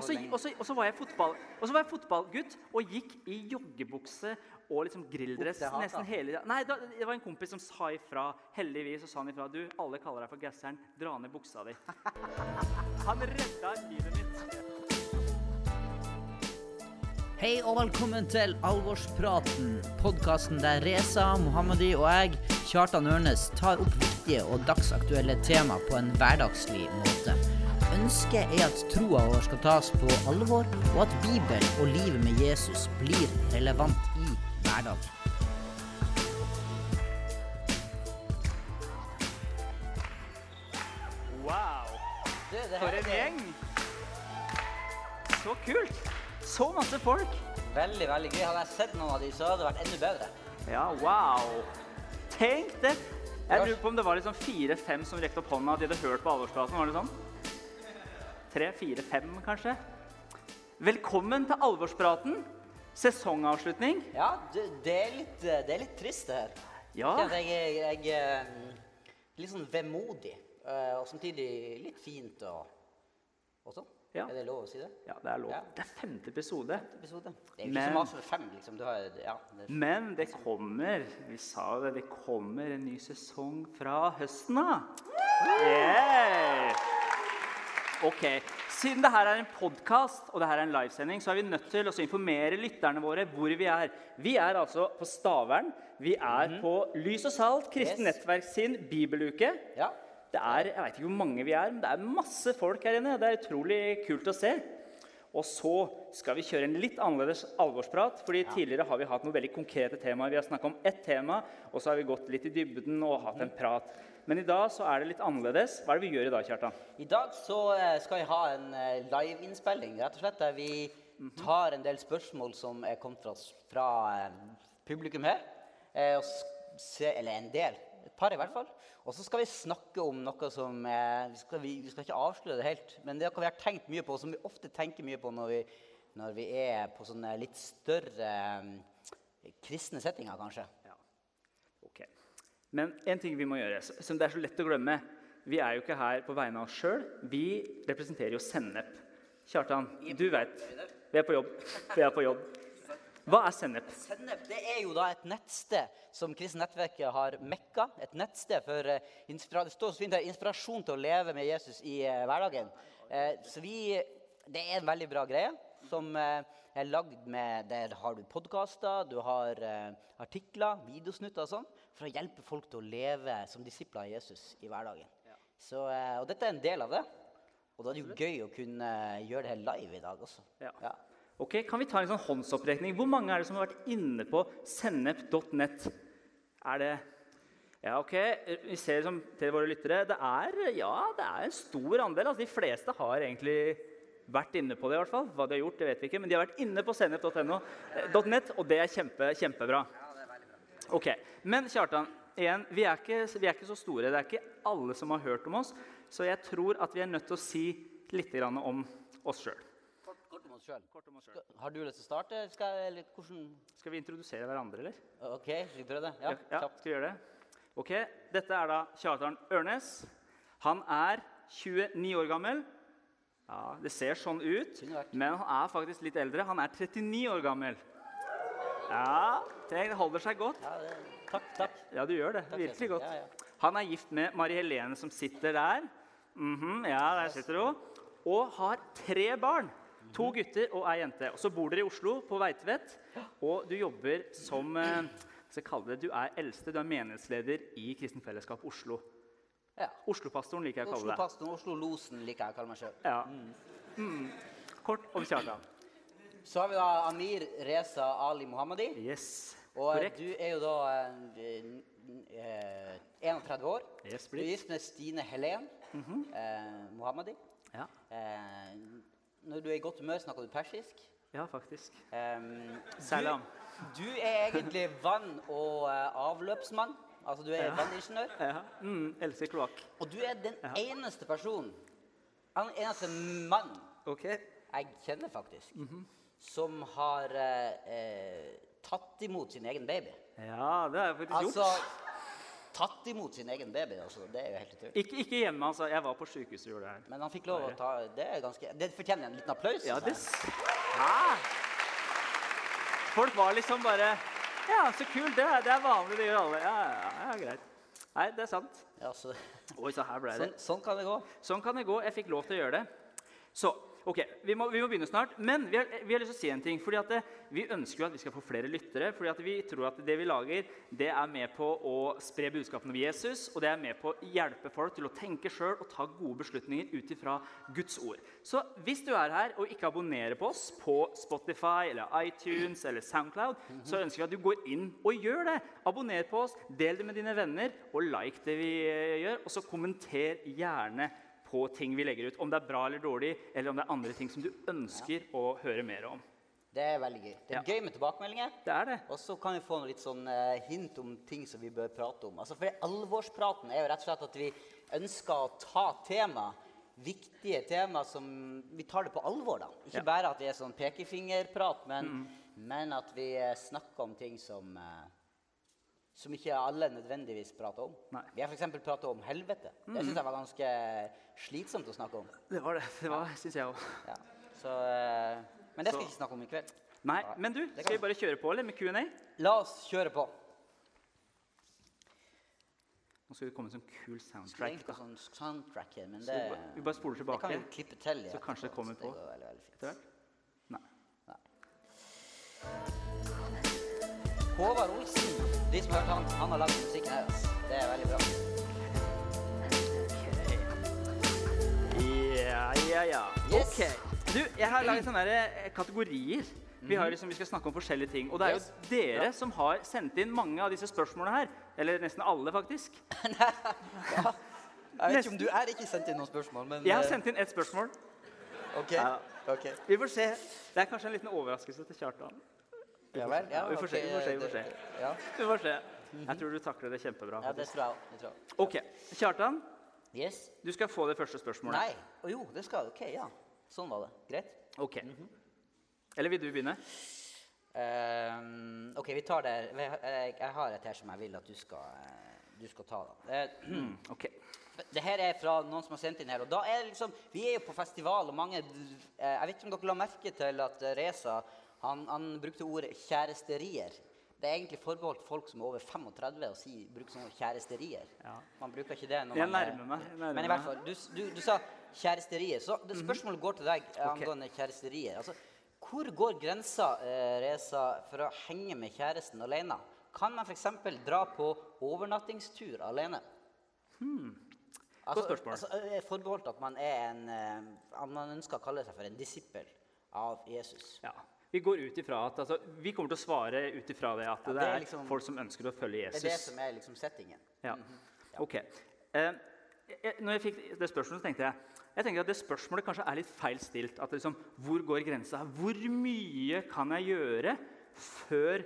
og så, og, så, og så var jeg fotball, og så var jeg fotballgutt og gikk i joggebukse og liksom grilldress nesten hele Nei, da, det var en kompis som sa ifra. Heldigvis så sa han ifra. Du, alle kaller deg for gasseren. Dra ned buksa di. Han redda livet mitt. Hei og velkommen til Alvorspraten, podkasten der Reza Mohammedi og jeg, Kjartan Ørnes, tar opp viktige og dagsaktuelle tema på en hverdagslig måte. Ønsket er at troa vår skal tas på alvor, og at Bibelen og livet med Jesus blir relevant i hverdagen. Wow. For en gjeng. Så kult. Så masse folk. Veldig, veldig gøy. Hadde jeg sett noen av de, så hadde det vært enda bedre. Ja, wow. Tenk det. Jeg lurer på om det var liksom fire-fem som rekte opp hånda de hadde hørt på alvorsplassen. Var det sånn? Tre, fire, fem, kanskje? Velkommen til alvorspraten. Sesongavslutning. Ja, det, det, er litt, eh, det er litt trist, det her. Ja. Jeg, jeg, jeg er litt sånn vemodig, eh, og samtidig litt fint og, og sånn. Ja. Er det lov å si det? Ja, det er lov. Ja. Det er femte episode. Episode. Det er jo ikke Men- for fem, liksom. Du har, ja, det, Men det kommer Vi sa jo det, det kommer en ny sesong fra høsten av. Yeah. Ok, Siden det her er en podkast og det her er en livesending, så er vi nødt til å informere lytterne våre hvor vi er. Vi er altså på Stavern. Vi er på Lys og Salt, Kristent Yes. Nettverk sin bibeluke. ja. Det er, Jeg vet ikke hvor mange vi er, men det er masse folk her inne. Det er utrolig kult å se. Og så skal vi kjøre en litt annerledes alvorsprat. fordi Tidligere har vi hatt noen veldig konkrete temaer. Vi har snakka om ett tema, og så har vi gått litt i dybden og hatt en prat. Men i dag så er det litt annerledes. Hva er det vi gjør i dag, Kjartan? I dag så eh, skal vi ha en eh, liveinnspilling, rett og slett, der vi tar en del spørsmål som er kommet fra, fra eh, publikum her. Og se, eller en del. Et par, i hvert fall. Og så skal vi snakke om noe som vi, skal, vi, vi skal ikke avsløre det helt, men det er noe vi har tenkt mye på, som vi ofte tenker mye på når vi, når vi er på sånne litt større kristne settinger, kanskje. Men en ting vi må gjøre, som det er så lett å glemme Vi er jo ikke her på vegne av oss sjøl. Vi representerer jo Sennep. Kjartan, du vet. Vi er på jobb. Vi er på jobb. Hva er Sennep? Sennep det er jo da et nettsted som Kristent Nettverket har mekka. Et nettsted for eh, det står så fint der, inspirasjon til å leve med Jesus i eh, hverdagen. Eh, så vi, det er en veldig bra greie som er lagd med Der har du podkaster, du har artikler, videosnutter og sånn, for å hjelpe folk til å leve som disipler av Jesus i hverdagen. Så, eh, og dette er en del av det. Og da er det jo gøy å kunne eh, gjøre det her live i dag også. Ja. Ja. Ok, Kan vi ta en sånn håndsopprekning? Hvor mange er det som har vært inne på sennep.net? Er det Ja, ok. Vi ser som til våre lyttere. Det er, ja, det er en stor andel. Altså, de fleste har egentlig vært inne på det. i hvert fall. Hva de har gjort, det vet vi ikke. Men de har vært inne på sennep.no, eh, og det er kjempe, kjempebra. Ok, Men Kjartan, igjen, vi er, ikke, vi er ikke så store. Det er ikke alle som har hørt om oss. Så jeg tror at vi er nødt til å si litt grann om oss sjøl. Kort, kort om oss sjøl. Har du lyst til å starte? Skal, Skal vi introdusere hverandre, eller? OK, vi prøve det? Ja, ja kjapt. skal vi gjøre det? Ok, Dette er da Kjartan Ørnes. Han er 29 år gammel. Ja, Det ser sånn ut, men han er faktisk litt eldre. Han er 39 år gammel. Ja, det holder seg godt. Ja, det, takk, takk. Ja, du gjør det. Takk, Virkelig godt. Ja, ja. Han er gift med Mari Helene, som sitter der. Mhm, ja, der sitter hun. Og har tre barn. To Mhm. gutter og ei jente. Og så bor dere i Oslo, på Veitvet. Og du jobber som eh, skal kalle det, Du er eldste, du er menighetsleder i Kristen Fellesskap Oslo. ja. Oslopastoren liker jeg å kalle det. Oslo-pastoren, Oslo-losen liker jeg å kalle meg sjøl. Ja. Mm. Kort om Kjartan. Så har vi da Amir Reza Ali Mohammadi. Yes. Og eh, Korrekt. du er jo da eh, eh, 31 år. Yes, Du er gift med Stine Helen eh, Mohammadi. Ja. Eh, når du er i godt humør, snakker du persisk. ja, faktisk. Um, Salam. Du, du er egentlig vann- og eh, avløpsmann. Altså du er Ja. vanningeniør. Ja. Mm, Else kloakk. Og du er den Ja. eneste personen, den eneste mann okay. jeg kjenner faktisk, Mhm. som har eh, eh, tatt imot sin egen baby. Ja, det har jeg faktisk Altså gjort. tatt imot sin egen baby. Altså. Det er jo helt utrolig. Ikke, ikke hjemme, altså. Jeg var på sykehuset og gjorde det her. Men han fikk lov å ta Det er ganske, det fortjener en liten applaus. Ja, det synes Hæ? Folk var liksom bare Ja, så kult. Det det er vanlig, det gjør alle. Ja, ja, ja, greit. Nei, det er sant. ja, så, Oi, så her ble det. sånn, sånn kan det gå. Sånn kan det gå. Jeg fikk lov til å gjøre det. Så, ok, Vi må, vi må begynne snart. Men vi har, vi har lyst til å si en ting. fordi at det, Vi ønsker jo at vi skal få flere lyttere. fordi at Vi tror at det vi lager, det er med på å spre budskapene om Jesus. Og det er med på å hjelpe folk til å tenke sjøl og ta gode beslutninger ut ifra Guds ord. Så hvis du er her og ikke abonnerer på oss på Spotify eller iTunes eller Soundcloud, så ønsker vi at du går inn og gjør det. Abonner på oss, del det med dine venner, og like det vi eh, gjør. Og så kommenter gjerne på ting vi legger ut. Om det er bra eller dårlig, eller om det er andre ting som du ønsker å høre mer om. Det er veldig gøy. Det er Ja. gøy med tilbakemeldinger. Det er det. Og så kan vi få noe litt sånn eh, hint om ting som vi bør prate om. Altså, for Alvorspraten er jo rett og slett at vi ønsker å ta tema, viktige tema som Vi tar det på alvor, da. Ikke Ja. bare at det er sånn pekefingerprat, men, men at vi eh, snakker om ting som eh, som ikke alle nødvendigvis prater om. Nei. Vi har f.eks. pratet om helvete. Det syns jeg var ganske slitsomt å snakke om. Det var det. Det var, syns jeg òg. Ja. Så, eh, men det skal vi ikke snakke om i kveld. Nei, men du, skal vi bare kjøre på, eller? Med Q&A? La oss kjøre på. Nå skal det komme en sånn kul Det soundtrack. Da. sånn soundtrack her, men det, vi bare- vi bare spoler det tilbake kan vi klippe til. ja, så kanskje det kommer på. Det veldig, veldig fint. Etter? Nei. Håvard Olsen, de som har hørt han, han har lagd musikk her. Det er veldig bra. Ja, ja, ja. Yes. Ok. Du, jeg har laget sånne eh, kategorier. Vi, har liksom, vi skal snakke om forskjellige ting. Og det er jo dere som har sendt inn mange av disse spørsmålene her. Eller nesten alle, faktisk. Jeg vet ikke om du er ikke sendt inn noen spørsmål, men Jeg har eh, sendt inn ett spørsmål. OK. Ja. ok. Vi får se. Det er kanskje en liten overraskelse til Kjartan. Ja vel? Ja, vi får se, vi får se, vi får det- se. Ja. Vi får se. Jeg tror du takler det kjempebra. ja, det tror jeg. Ok, Kjartan, Yes. du skal få det første spørsmålet. Nei. Å jo, det skal OK, ja. Sånn var det. Greit. Ok. Eller vil du begynne? Ehm, OK, vi tar det. Jeg, jeg har et her som jeg vil at du skal, eh, du skal ta. Da. Eh, Mm, ok. Det her er fra noen som har sendt inn her. og da er det liksom, Vi er jo på festival, og mange eh, Jeg vet ikke om dere la merke til at eh, Reza han, han brukte ordet 'kjæresterier'. Det er egentlig forbeholdt folk som er over 35 å si, bruke sånne kjæresterier. Ja. Man bruker ikke det når man Jeg nærmer meg, jeg nærmer Men i hvert fall, du, du, du sa kjæresterier. Så det spørsmålet går til deg angående angående kjæresterier. Altså, hvor går grensa eh, Reza, for å henge med kjæresten alene? Kan man f.eks. dra på overnattingstur alene? Hmm. Altså, spørsmål. Altså, er forbeholdt at man er en eh, at Man ønsker å kalle seg for en disippel av Jesus. Ja. Vi går ut ifra at, altså, vi kommer til å svare ut ifra det at Ja, det, er liksom- folk som ønsker å følge Jesus. Det er det som er liksom settingen. Ja. Ok. Eh, når jeg fikk det spørsmålet, så tenkte jeg jeg tenker at det spørsmålet kanskje er litt feil stilt. At liksom, Hvor går grensa? Hvor mye kan jeg gjøre før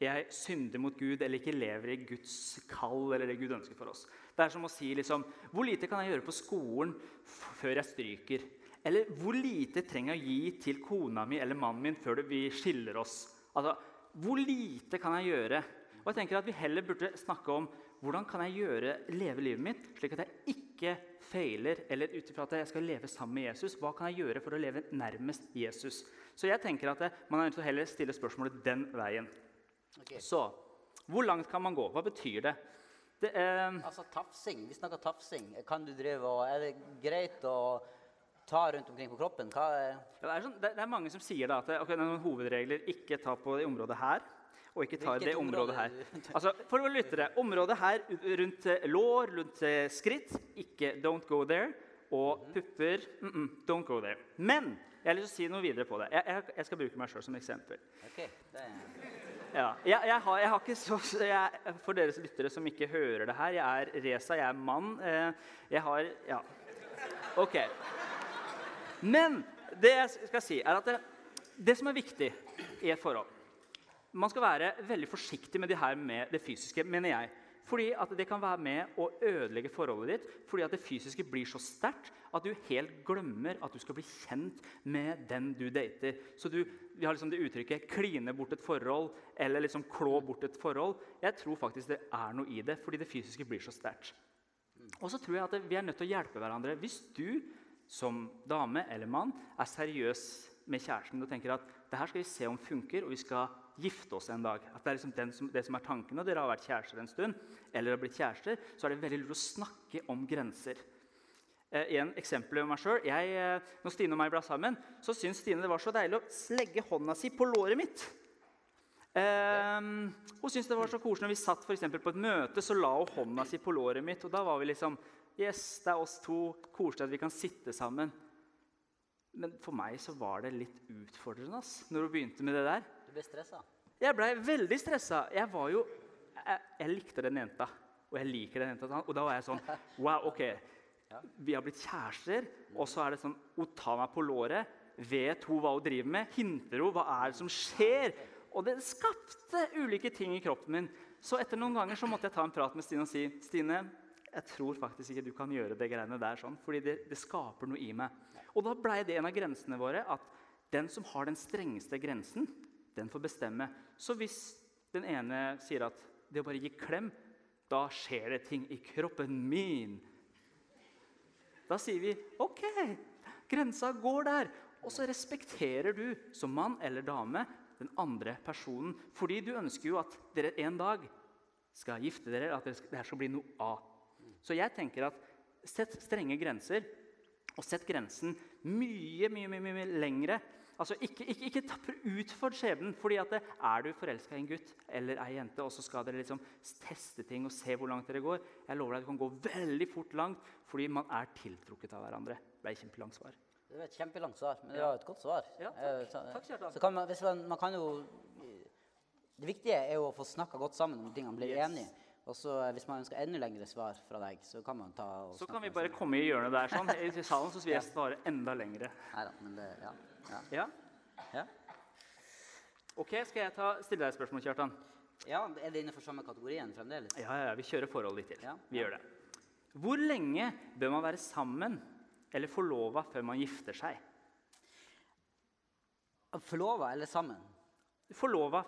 jeg synder mot Gud eller ikke lever i Guds kall eller det Gud ønsker for oss? Det er som å si liksom, Hvor lite kan jeg gjøre på skolen før jeg stryker? Eller hvor lite trenger jeg å gi til kona mi eller mannen min før vi skiller oss? Altså, Hvor lite kan jeg gjøre? Og jeg tenker at Vi heller burde snakke om hvordan kan jeg gjøre, leve livet mitt slik at jeg ikke feiler, eller ut ifra at jeg skal leve sammen med Jesus. Hva kan jeg gjøre for å leve nærmest Jesus? Så jeg tenker at man er nødt til å heller stille spørsmålet den veien. Okay. Så hvor langt kan man gå? Hva betyr det? det eh, Altså tafsing. Vi snakker tafsing. Kan du drive og Er det greit å ta rundt omkring på kroppen? Hva er Ja, det, er sånn, det, det er mange som sier da at okay, det er noen hovedregler. Ikke ta på det området her, og ikke ta Hvilket det området område her. Altså, for å lytte det, Området her rundt eh, lår, rundt eh, skritt, ikke 'don't go there'. Og Mhm. pupper mm -mm, 'don't go there'. Men jeg har lyst til å si noe videre på det. Jeg, jeg, jeg skal bruke meg sjøl som eksempel. OK. Det er, Ja, jeg, jeg, har, jeg har ikke så, så jeg, For dere lyttere som ikke hører det her, jeg er Reza, jeg er mann. Eh, jeg har Ja. OK. Men det jeg skal si, er at det, det som er viktig i et forhold Man skal være veldig forsiktig med det her med det fysiske, mener jeg. Fordi at det kan være med å ødelegge forholdet ditt. Fordi at det fysiske blir så sterkt at du helt glemmer at du skal bli kjent med den du dater. Så du, Vi har liksom det uttrykket 'kline bort et forhold' eller liksom 'klå bort et forhold'. Jeg tror faktisk det er noe i det, fordi det fysiske blir så sterkt. Og så tror jeg at vi er nødt til å hjelpe hverandre. Hvis du som dame eller mann er seriøs med kjæresten og tenker at det her skal vi se om funker, og vi skal gifte oss en dag. At Det er liksom som, det som er tanken og dere har vært kjærester en stund, eller har blitt kjærester, så er det veldig lurt å snakke om grenser. Eh, en eksempel om meg selv. Eh, når Stine og meg ble sammen, så syntes Stine det var så deilig å legge hånda si på låret mitt. Eh, hun syntes det var så koselig når vi satt for på et møte, så la hun hånda si på låret mitt. Og da var vi liksom Yes, det er oss to. Koselig at vi kan sitte sammen. Men for meg så var det litt utfordrende ass, når hun begynte med det der. Du ble stressa? Jeg blei veldig stressa. Jeg var jo jeg, jeg, likte den jenta, og jeg liker den jenta. Og da var jeg sånn Wow, OK. Vi har blitt kjærester, og så er det sånn Hun tar meg på låret. Vet hun hva hun driver med? Hinter hun? Hva er det som skjer? Og det skapte ulike ting i kroppen min. Så etter noen ganger så måtte jeg ta en prat med Stine og si Stine, jeg tror faktisk ikke du kan gjøre det greiene der sånn, fordi det, det skaper noe i meg. Og da blei det en av grensene våre at den som har den strengeste grensen, den får bestemme. Så hvis den ene sier at det å bare gi klem, da skjer det ting i kroppen min. Da sier vi OK, grensa går der. Og så respekterer du som mann eller dame den andre personen. Fordi du ønsker jo at dere en dag skal gifte dere, at det her skal bli noe av. Så jeg tenker at sett strenge grenser, og sett grensen mye, mye, mye, mye lengre. Altså, Ikke, ikke, ikke for skjebnen. fordi at det, Er du forelska i en gutt eller ei jente, og så skal dere liksom teste ting og se hvor langt dere går, jeg lover deg at det kan gå veldig fort langt fordi man er tiltrukket av hverandre. Det ble et kjempelangt svar. Det var et kjempelangt svar, men det var et godt svar. Ja, takk. Eh, så- Takk, Kjartan. Kan man, man, man kan jo Det viktige er jo å få snakka godt sammen om tingene, bli Yes. enige. Og så eh, Hvis man ønsker enda lengre svar fra deg, så kan man ta Så kan vi bare komme i hjørnet der sånn, i salen, så vil jeg svare enda lengre. Neida, men det, ja, ja. Ja? Ja. Ok, Skal jeg ta, stille deg et spørsmål, Kjartan? ja, Er det innenfor samme kategorien fremdeles? Ja, ja, ja, Vi kjører forholdet litt til. Ja. Vi gjør det. Hvor lenge bør man være sammen eller forlova før man gifter seg? Forlova eller sammen? Forlova.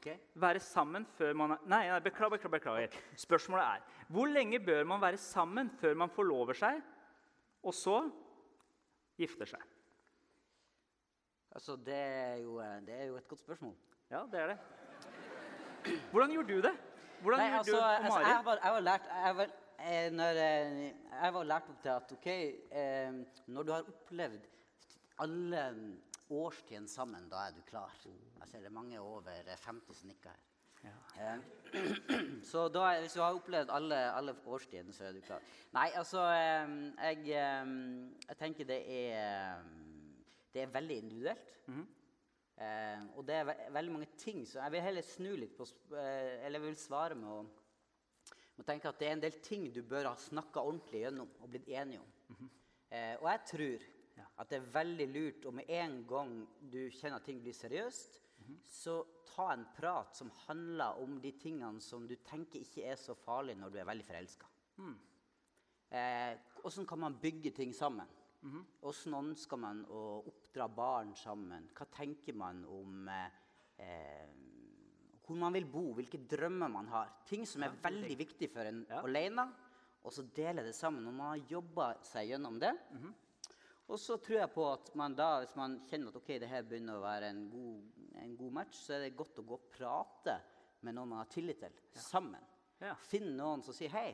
Ok? Være sammen før man er Nei, nei beklager, beklager, beklager. Spørsmålet er hvor lenge bør man være sammen før man forlover seg, og så gifter seg? Altså, det er, jo, eh, det er jo et godt spørsmål. Ja, det er det. Hvordan gjorde du det? Hvordan Nei, gjorde altså, du og altså, Mari? jeg, var, jeg var lært jeg var, eh, når, eh, jeg var lært opp til at ok, når du har opplevd alle årstidene sammen, da er du klar. Jeg ser det er mange over eh, 50 som nikker her. Eh, så da, hvis du har opplevd alle, alle årstidene, så er du klar. Nei, altså eh, jeg, eh, jeg tenker det er, det er veldig individuelt. Eh, og det er ve veldig mange ting, så jeg vil heller snu litt på eh, Eller jeg vil svare med å, med å tenke at det er en del ting du bør ha snakka ordentlig gjennom og blitt enige om. eh, og jeg tror at det er veldig lurt, om med en gang du kjenner at ting blir seriøst, så ta en prat som handler om de tingene som du tenker ikke er så farlige når du er veldig forelska. Eh, Hvordan kan man bygge ting sammen? Hvordan ønsker man å oppdra barn sammen? Hva tenker man om eh, eh, hvor man vil bo, hvilke drømmer man har? Ting som er veldig viktig for en Ja. alene, og så dele det sammen. Når man har jobba seg gjennom det. Og så tror jeg på at man da, hvis man kjenner at ok, det her begynner å være en god, en god match, så er det godt å gå og prate med noen man har tillit til, sammen. Ja. Finn noen som sier hei,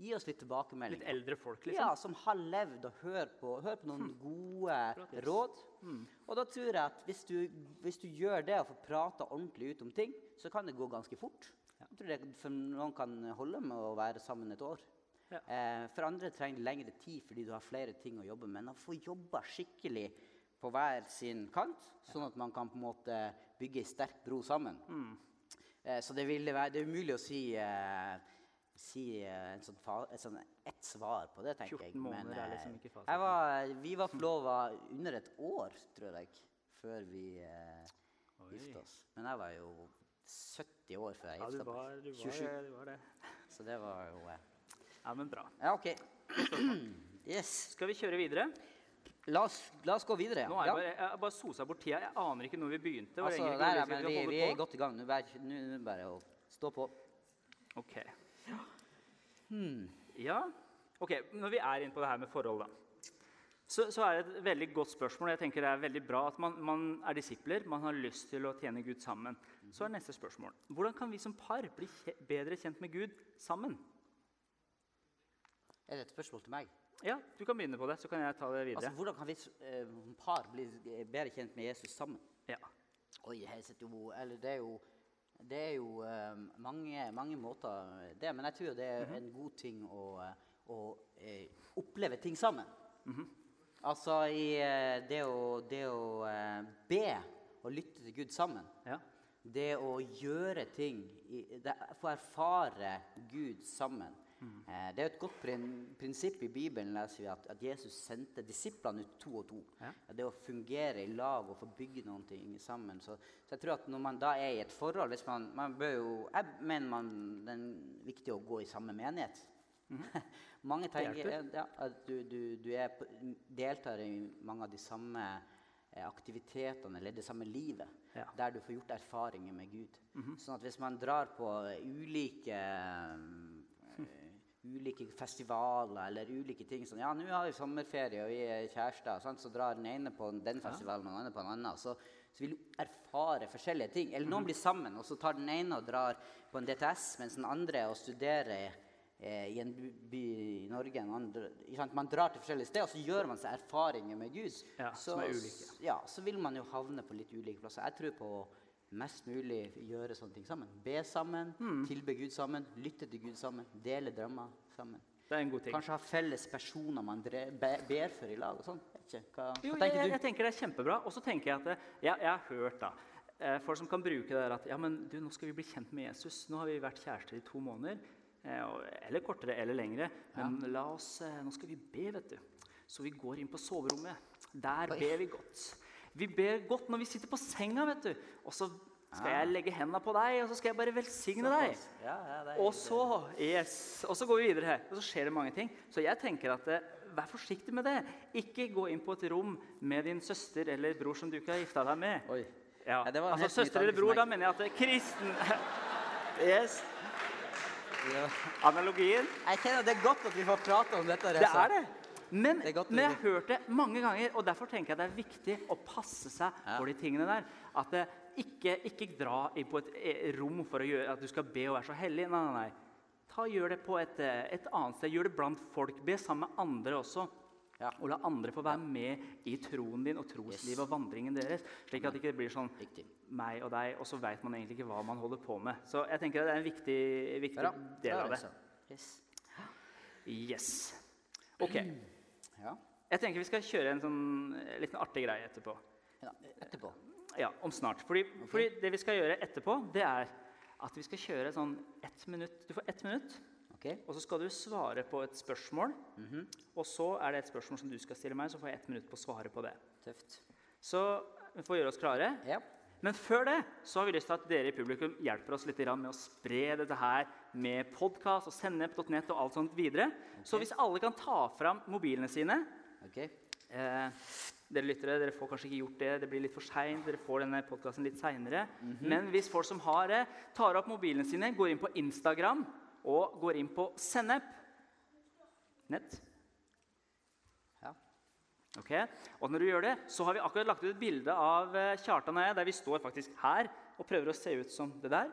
gi oss litt tilbakemelding. Litt eldre folk, liksom? Ja, som har levd og hørt på, hør på noen gode råd. Og da tror jeg at hvis du, hvis du gjør det og får prata ordentlig ut om ting, så kan det gå ganske fort. Jeg tror det for noen kan holde med å være sammen et år. Ja. Eh, for andre trenger det lengre tid fordi du har flere ting å jobbe med. Men å få jobba skikkelig på hver sin kant, sånn at man kan på en måte bygge ei sterk bro sammen. Eh, så det, ville være, det er umulig å si, eh, si eh, en sånn fa, et sånn ett svar på det, tenker jeg. 14 måneder er eh, liksom jeg var, vi var forlova under et år, tror jeg, før vi eh, gifta oss. Men jeg var jo 70 år før jeg gifta ja, meg. du 27. var, du var det. Så det var jo eh, Ja, men bra. Ja, OK. Yes. Skal vi kjøre videre? La oss, la oss gå videre. Nå er ja. jeg bare, jeg har bare sosa bort tida. Jeg aner ikke når vi begynte. Altså, nei, vi nei, men vi, vi er godt i gang. Nå bare, nå, nå bare å stå på. Ok. Ja, ok. Når vi er inne på det her med forhold, da, så, så er det et veldig godt spørsmål. Jeg tenker Det er veldig bra at man, man er disipler, man har lyst til å tjene Gud sammen. Så er neste spørsmål hvordan kan vi som par bli bedre kjent med Gud sammen? Er det et spørsmål til meg? Ja, Du kan begynne på det, så kan jeg ta det videre. Altså, Hvordan kan vi eh, par bli eh, bedre kjent med Jesus sammen? Ja. Oi, her sitter jo Eller det er jo, det er jo eh, mange, mange måter det, men jeg tror det er en god ting å, eh, å eh, oppleve ting sammen. Altså i eh, det å, det å eh, be og lytte til Gud sammen. ja. Det å gjøre ting det, Få erfare Gud sammen. Eh, det er et godt prin, prinsipp i Bibelen leser vi at, at Jesus sendte disiplene ut to og to. Ja. Det å fungere i lag og få bygge noen ting sammen. Så, så jeg tror at når man da er i et forhold hvis man, man bør jo, Jeg mener man, det er viktig å gå i samme menighet. Mange tenker ja, at du, du, du er deltar i mange av de samme eh, aktivitetene eller det samme livet. Ja. Der du får gjort erfaringer med Gud. Sånn at hvis man drar på ulike eh, ulike festivaler eller ulike ting sånn, Ja, nå har vi sommerferie, og vi er kjærester. Sant? Så drar den ene på den festivalen og den andre på en annen. Så, så vil du erfare forskjellige ting. Eller noen blir sammen, og så tar den ene og drar på en DTS, mens den andre og studerer eh, i en by- i Norge. En andre? Man drar til forskjellige steder, og så gjør man seg erfaringer med Gud. Ja, så, som er ulike. Ja, så vil man jo havne på litt ulike plasser. Jeg tror på mest mulig gjøre sånne ting sammen. Be sammen, mm. tilbe Gud sammen, lytte til Gud sammen, dele drømmer sammen. Det er en god ting. Kanskje ha felles personer man ber for i lag og sånn. Hva, Jo, hva jeg, tenker jeg, du? jeg tenker det er kjempebra. Og så tenker jeg at jeg, jeg har hørt da, eh, folk som kan bruke det der at ja, men du, nå skal vi bli kjent med Jesus. Nå har vi vært kjærester i to måneder. Eh, eller kortere eller lengre. Men la oss, eh, nå skal vi be, vet du. Så vi går inn på soverommet. Der Oi. ber vi godt. Vi ber godt når vi sitter på senga, vet du. Og så skal jeg legge hendene på deg, og så skal jeg bare velsigne deg. Ja, ja, Og så, yes, og så går vi videre her, og så skjer det mange ting. Så jeg tenker at eh, vær forsiktig med det. Ikke gå inn på et rom med din søster eller bror som du ikke har gifta deg med. Ja. Ja, det var en altså søster eller bror, da mener jeg at det er kristen Yes. Analogien. Jeg kjenner det er godt at vi får prate om dette. Det er det. Men, godt men jeg har hørt det mange ganger, og derfor tenker jeg det er viktig å passe seg Ja. for de tingene der. At det ikke, ikke dra inn på et eh, rom for å gjøre at du skal be og være så hellig. Nei, nei, nei. Ta, gjør det på et, eh, et annet sted. Gjør det blant folk. Be sammen med andre også. Ja. Og la andre få være med i troen din og troslivet Yes. og vandringen deres. Slik at det ikke blir sånn Riktig. meg og deg, og så veit man egentlig ikke hva man holder på med. Så jeg tenker at det er en viktig, viktig ja, del av det. Yes. Yes. Ok. Ja. Jeg tenker vi skal kjøre en sånn eh, liten artig greie etterpå. ja. Etterpå. Ja, om snart. Fordi, fordi det vi skal gjøre etterpå, det er at vi skal kjøre sånn ett minutt. Du får ett minutt, Okay. og så skal du svare på et spørsmål. Og så er det et spørsmål som du skal stille meg, så får jeg ett minutt på å svare på det. Tøft. Så vi får gjøre oss klare. Ja. Men før det så har vi lyst til at dere i publikum hjelper oss litt med å spre dette her med podkast og sennep.nett og alt sånt videre. Så hvis alle kan ta fram mobilene sine okay. eh, Dere lyttere dere får kanskje ikke gjort det, det blir litt for seint. Dere får denne podkasten litt seinere. Men hvis folk som har det, tar opp mobilene sine, går inn på Instagram og går inn på Sennep nett. Ok, Og når du gjør det, så har vi akkurat lagt ut et bilde av eh, Kjartan og jeg der vi står faktisk her og prøver å se ut som det der.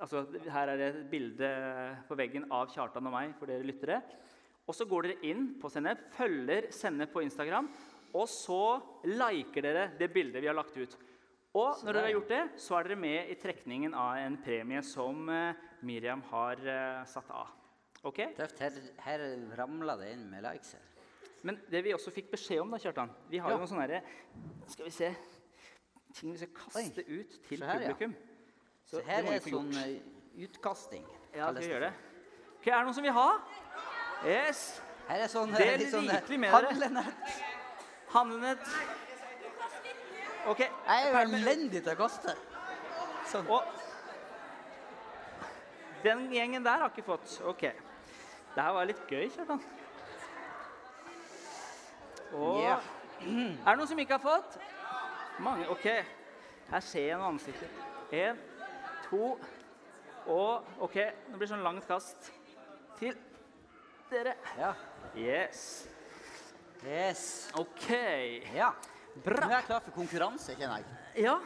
Altså, Her er det et bilde på veggen av Kjartan og meg for dere lyttere. Og så går dere inn på Sennep, følger Sennep på Instagram, og så liker dere det bildet vi har lagt ut. Og når dere har gjort det, så er dere med i trekningen av en premie som eh, Miriam har eh, satt av. Ok? Tøft. Her, her ramla det inn med likes her. Men det vi også fikk beskjed om, da, Kjartan Vi har Ja. jo noen sånne her, Skal vi se Ting vi skal kaste ut til her, publikum. ja. Så her er sånn eh, utkasting. Ja, skal vi gjøre det? Ok, Er det noen som vil ha? Yes. Her er sånn Del eh, litt sånn eh, rikelig med handlenett. Handlenett. Ok. Jeg er jo elendig til å kaste. Sånn. Og Den gjengen der har ikke fått. Ok. Det her var litt gøy, Kjartan. Og Ja. Er det noen som ikke har fått? Mange. Ok. Her ser jeg noen ansikter. Én, to og OK. nå blir det sånn langt kast til dere. Ja. Yes. Yes. OK. Ja. Bra. Nå er jeg klar for konkurranse, kjenner jeg. Ja.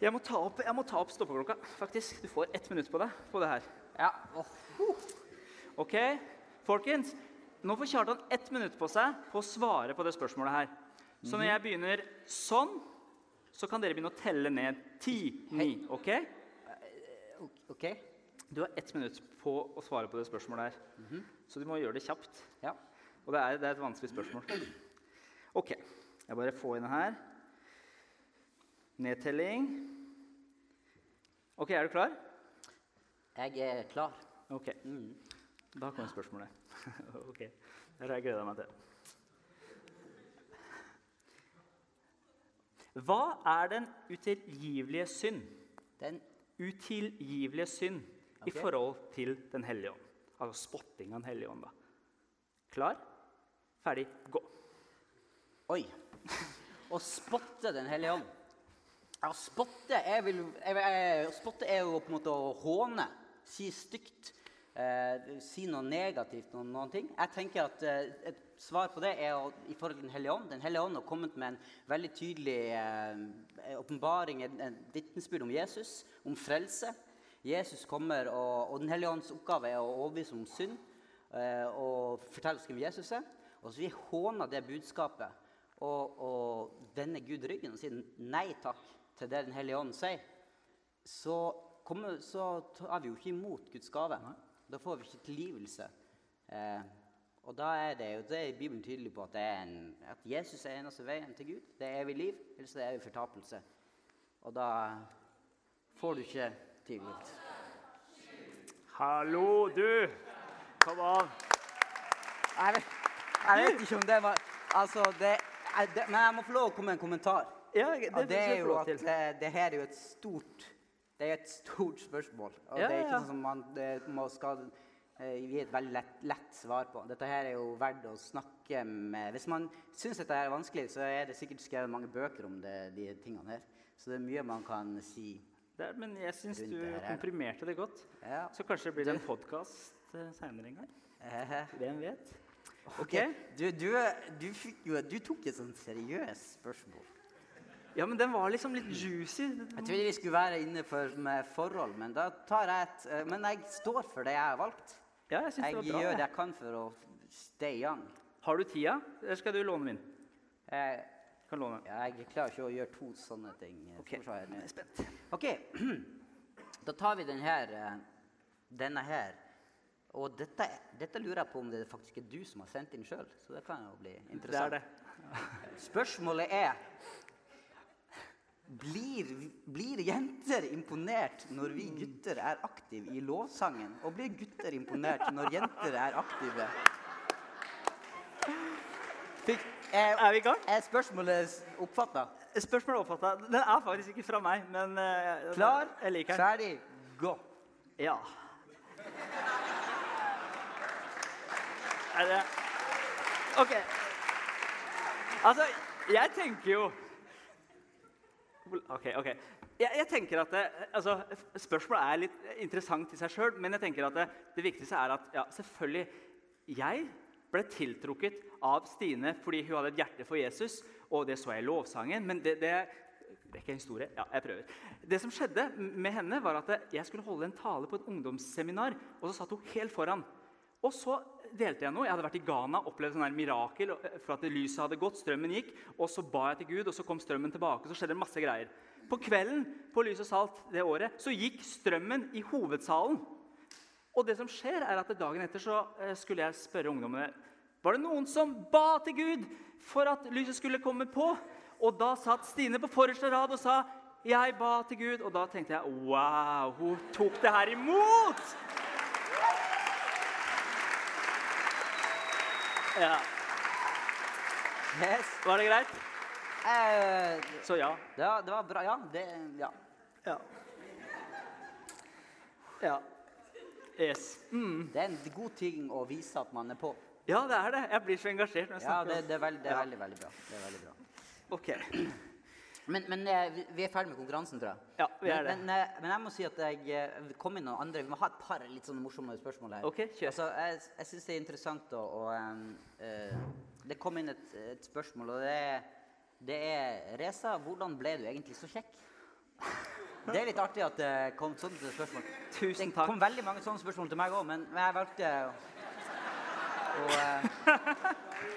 Jeg må ta opp, jeg må ta opp stoppeklokka, faktisk. Du får ett minutt på deg på det her. Ja. Oh. OK? Folkens, nå får Kjartan ett minutt på seg på å svare på det spørsmålet her. Så når jeg begynner sånn, så kan dere begynne å telle ned ti, ni. OK? OK? Du har ett minutt på å svare på det spørsmålet her. Så du må gjøre det kjapt. Ja. Og det er, det er et vanskelig spørsmål. OK. Jeg bare får inn her. Nedtelling. OK, er du klar? Jeg er klar. OK. Da kommer spørsmålet. ok, Det har jeg gleda meg til. Hva er den utilgivelige synd? Den Utilgivelige synd i forhold til Den hellige ånd. Altså spotting av Den hellige ånd. da. Klar? Ferdig? Gå. Oi. Å spotte Den hellige ånd. Ja, spotte er, vel, spotte er jo på en måte å håne. Si stygt. Eh, si noe negativt Noen, noen ting. Jeg tenker at eh, Et svar på det er å, i forhold til Den hellige ånd. Den hellige ånd har kommet med en veldig tydelig eh, åpenbaring, en, et vitnesbyrd om Jesus, om frelse. Jesus kommer, og, og Den hellige ånds oppgave er å overbevise om synd eh, og fortelle oss hvem Jesus er. Og så vi håner det budskapet og, og vender Gud ryggen og sier nei takk til det Den hellige ånd sier, så, kommer, så tar vi jo ikke imot Guds gave. Da får vi ikke tilgivelse. Eh, og da er det jo det er Bibelen tydelig på at, det er en, at Jesus er eneste veien til Gud. Det er evig liv, ellers er det evig fortapelse. Og da får du ikke tilgitt. Hallo, du! Kom an. Jeg vet, jeg vet ikke om det var Altså, det, det Men jeg må få lov å komme med en kommentar. Ja, det, det er jo at det, her er jo et stort Det er et stort spørsmål. Og Ja, det er ikke ja. sånn som man det må skal gi et veldig lett, lett svar på. Dette her er jo verdt å snakke med Hvis man syns dette er vanskelig, så er det sikkert skrevet mange bøker om det, de tingene her. Så det er mye man kan si. Er, men jeg syns du det komprimerte det godt. Ja. Så kanskje det blir det en podkast seinere en gang. Eh, Hvem vet? ok. Du, du, du, du tok et sånt seriøst spørsmål. Ja, men den var liksom litt juicy. Jeg trodde vi skulle være inne for med forhold, men da tar jeg et eh, Men jeg står for det jeg har valgt. Ja, jeg Jeg bra. gjør det jeg. kan for å stay young. Har du tida, eller skal du låne min? Jeg, Kan låne. jeg klarer ikke å gjøre to sånne ting. eh, Ok, jeg er spent. OK. Da tar vi den her, eh, denne her. Og dette, dette lurer jeg på om det faktisk er du som har sendt inn sjøl. Så det kan jo bli Det er interessant. det. Spørsmålet er blir, blir jenter imponert når vi gutter er aktive i lovsangen? Og blir gutter imponert når jenter er aktive? Fikk, eh, Er vi i gang? er spørsmålet oppfatta? Spørsmålet oppfatta. Den er faktisk ikke fra meg, men eh, Klar, jeg liker den. ferdig, gå. Ja. Er det OK. Altså, jeg tenker jo OK. ok. Jeg, jeg tenker at det, altså, Spørsmålet er litt interessant i seg sjøl, men jeg tenker at det, det viktigste er at ja, selvfølgelig Jeg ble tiltrukket av Stine fordi hun hadde et hjerte for Jesus, og det så jeg i lovsangen. Men det, det, det er ikke en historie. Ja, jeg prøver. Det som skjedde med henne, var at jeg skulle holde en tale på et ungdomsseminar, og så satt hun helt foran. Og så delte jeg noe. Jeg hadde vært i Ghana, opplevd sånn mirakel eh, for at lyset hadde gått, strømmen gikk. Og så ba jeg til Gud, og så kom strømmen tilbake. og Så skjedde det masse greier. På kvelden på Lys og Salt det året så gikk strømmen i hovedsalen. Og det som skjer er at dagen etter så eh, skulle jeg spørre ungdommene var det noen som ba til Gud for at lyset skulle komme på. Og da satt Stine på forreste rad og sa 'Jeg ba til Gud'. Og da tenkte jeg wow, hun tok det her imot! Ja. Yes. Var det greit? Eh, Så ja. det, var, det var bra. Ja. Det, ja. Ja. ja. Yes. Mm. Det er en god ting å vise at man er på. Ja, det er det. Jeg blir så engasjert når jeg Ja, snakker det, om det er, veld, det er Ja. veldig, veldig bra. Det er veldig bra. Ok. Men, men eh, vi- er ferdig med konkurransen, tror jeg. Ja, vi er men, det. Men, eh, men jeg må si at jeg eh, kom inn noen andre Vi må ha et par litt sånne morsomme spørsmål her. Ok, kjør. Altså, jeg jeg syns det er interessant å, å em, eh, Det kom inn et, et spørsmål, og det er, det er Reza, hvordan ble du egentlig så kjekk? Det er litt artig at det kom sånne spørsmål. Tusen takk. det kom veldig mange sånne spørsmål til meg òg, men, jeg valgte å, å eh,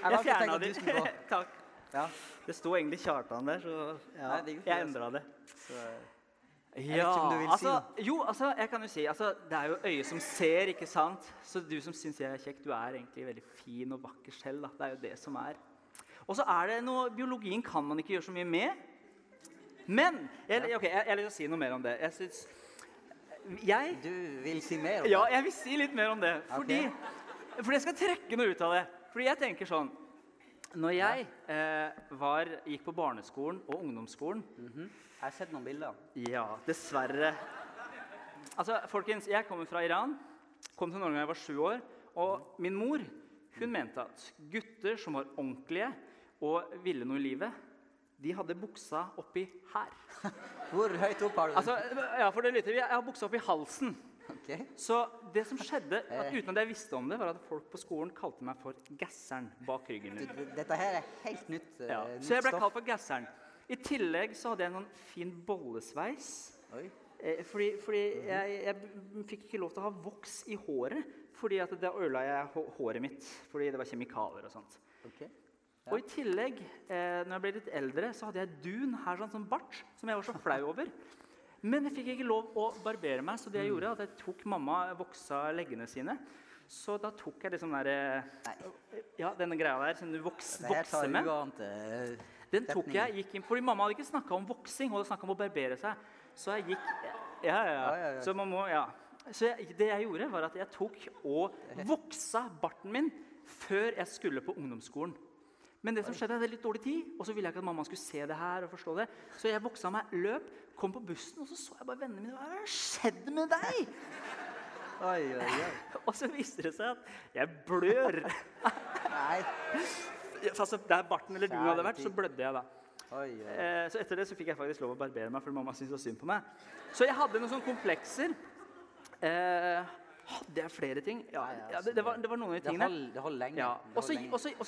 Jeg å fjerna tenke at de. du skulle gå. Takk. Ja. Det sto egentlig Kjartan der, så ja, Nei, det jeg endra det. Så, vet Ja, vil si altså, jo, altså, jeg kan jo si altså, Det er jo øyet som ser, ikke sant? Så du som syns jeg er kjekk, du er egentlig veldig fin og vakker selv. Da. Det er jo det som er. Og så er det noe Biologien kan man ikke gjøre så mye med. Men jeg, okay, jeg, jeg lyst si noe mer om det. Jeg syns Jeg du vil si mer om det? Ja, jeg vil si litt mer om det. Fordi, fordi jeg skal trekke noe ut av det. Fordi jeg tenker sånn Når jeg eh, var, gikk på barneskolen og ungdomsskolen Jeg har sett noen bilder. Ja, dessverre. Altså, folkens, jeg kommer fra Iran. Kom til Norge da jeg var sju år. Og min mor hun mente at gutter som var ordentlige og ville noe i livet, de hadde buksa oppi her. Hvor høyt opp har du den? Altså, ja, for det lytter, Jeg har buksa oppi halsen. Ok. Så det som skjedde, at uten at jeg visste om det, var at folk på skolen kalte meg for gasseren bak ryggen. Min. dette her er helt nytt, stoff. Ja. nytt Så jeg ble kalt for gasseren. I tillegg så hadde jeg en sånn fin bollesveis. Eh, fordi fordi jeg, jeg fikk ikke lov til å ha voks i håret. Fordi at da ødela jeg håret mitt. Fordi det var kjemikalier og sånt. ok. Og i tillegg, eh, når jeg ble litt eldre, så hadde jeg dun her, sånn, sånn bart, som jeg var så flau over. Men jeg fikk ikke lov å barbere meg, så det jeg gjorde, at jeg tok mamma voksa leggene sine. Så da tok jeg liksom der, ja, denne greia der som du voks, vokser med. eh, Den tok jeg, gikk inn, fordi Mamma hadde ikke snakka om voksing, hun hadde snakka om å barbere seg. Så jeg gikk ja. ja. Så man må, ja. Så jeg, det jeg gjorde, var at jeg tok og voksa barten min før jeg skulle på ungdomsskolen. Men det som skjedde, jeg hadde litt dårlig tid, og så ville jeg ikke at mamma skulle se det her. og forstå det. Så jeg voksa meg, løp, kom på bussen, og så så jeg bare vennene mine. Hva har skjedd med deg? Oi, oi, oi. Og så viste det seg at jeg blør. Nei. altså, Der barten eller duen hadde vært, så blødde jeg da. Oi, oi. Eh, så etter det så fikk jeg faktisk lov å barbere meg, fordi mamma syntes så synd på meg. Så jeg hadde noen sånne komplekser. Eh, hadde jeg flere ting? Ja, ja det, det, var, det var noen av de tingene. det holdt, lenge. Ja. Og så-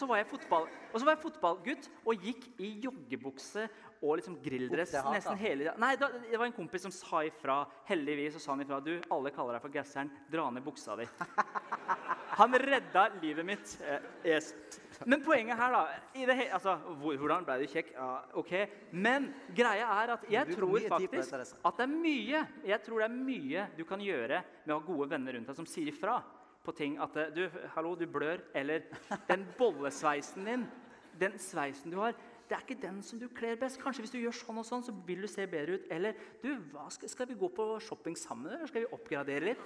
var jeg fotball Og fotballgutt gikk i joggebukse og liksom grilldress nesten hele. Nei, da, det var en kompis som sa ifra. Heldigvis så sa han ifra. Du, alle kaller deg for gasseren. Dra ned buksa di. Han redda livet mitt. Eh, yes. Men poenget her, da i det altså, Hvordan ble du kjekk? Ja, ok. Men greia er at jeg tror faktisk at det er mye Jeg tror det er mye du kan gjøre med å ha gode venner rundt deg som sier ifra på ting at eh, du, hallo, du blør. Eller den bollesveisen din, den sveisen du har, det er ikke den som du kler best. Kanskje hvis du gjør sånn og sånn, så vil du se bedre ut. Eller du, skal, skal vi gå på shopping sammen, eller skal vi oppgradere litt?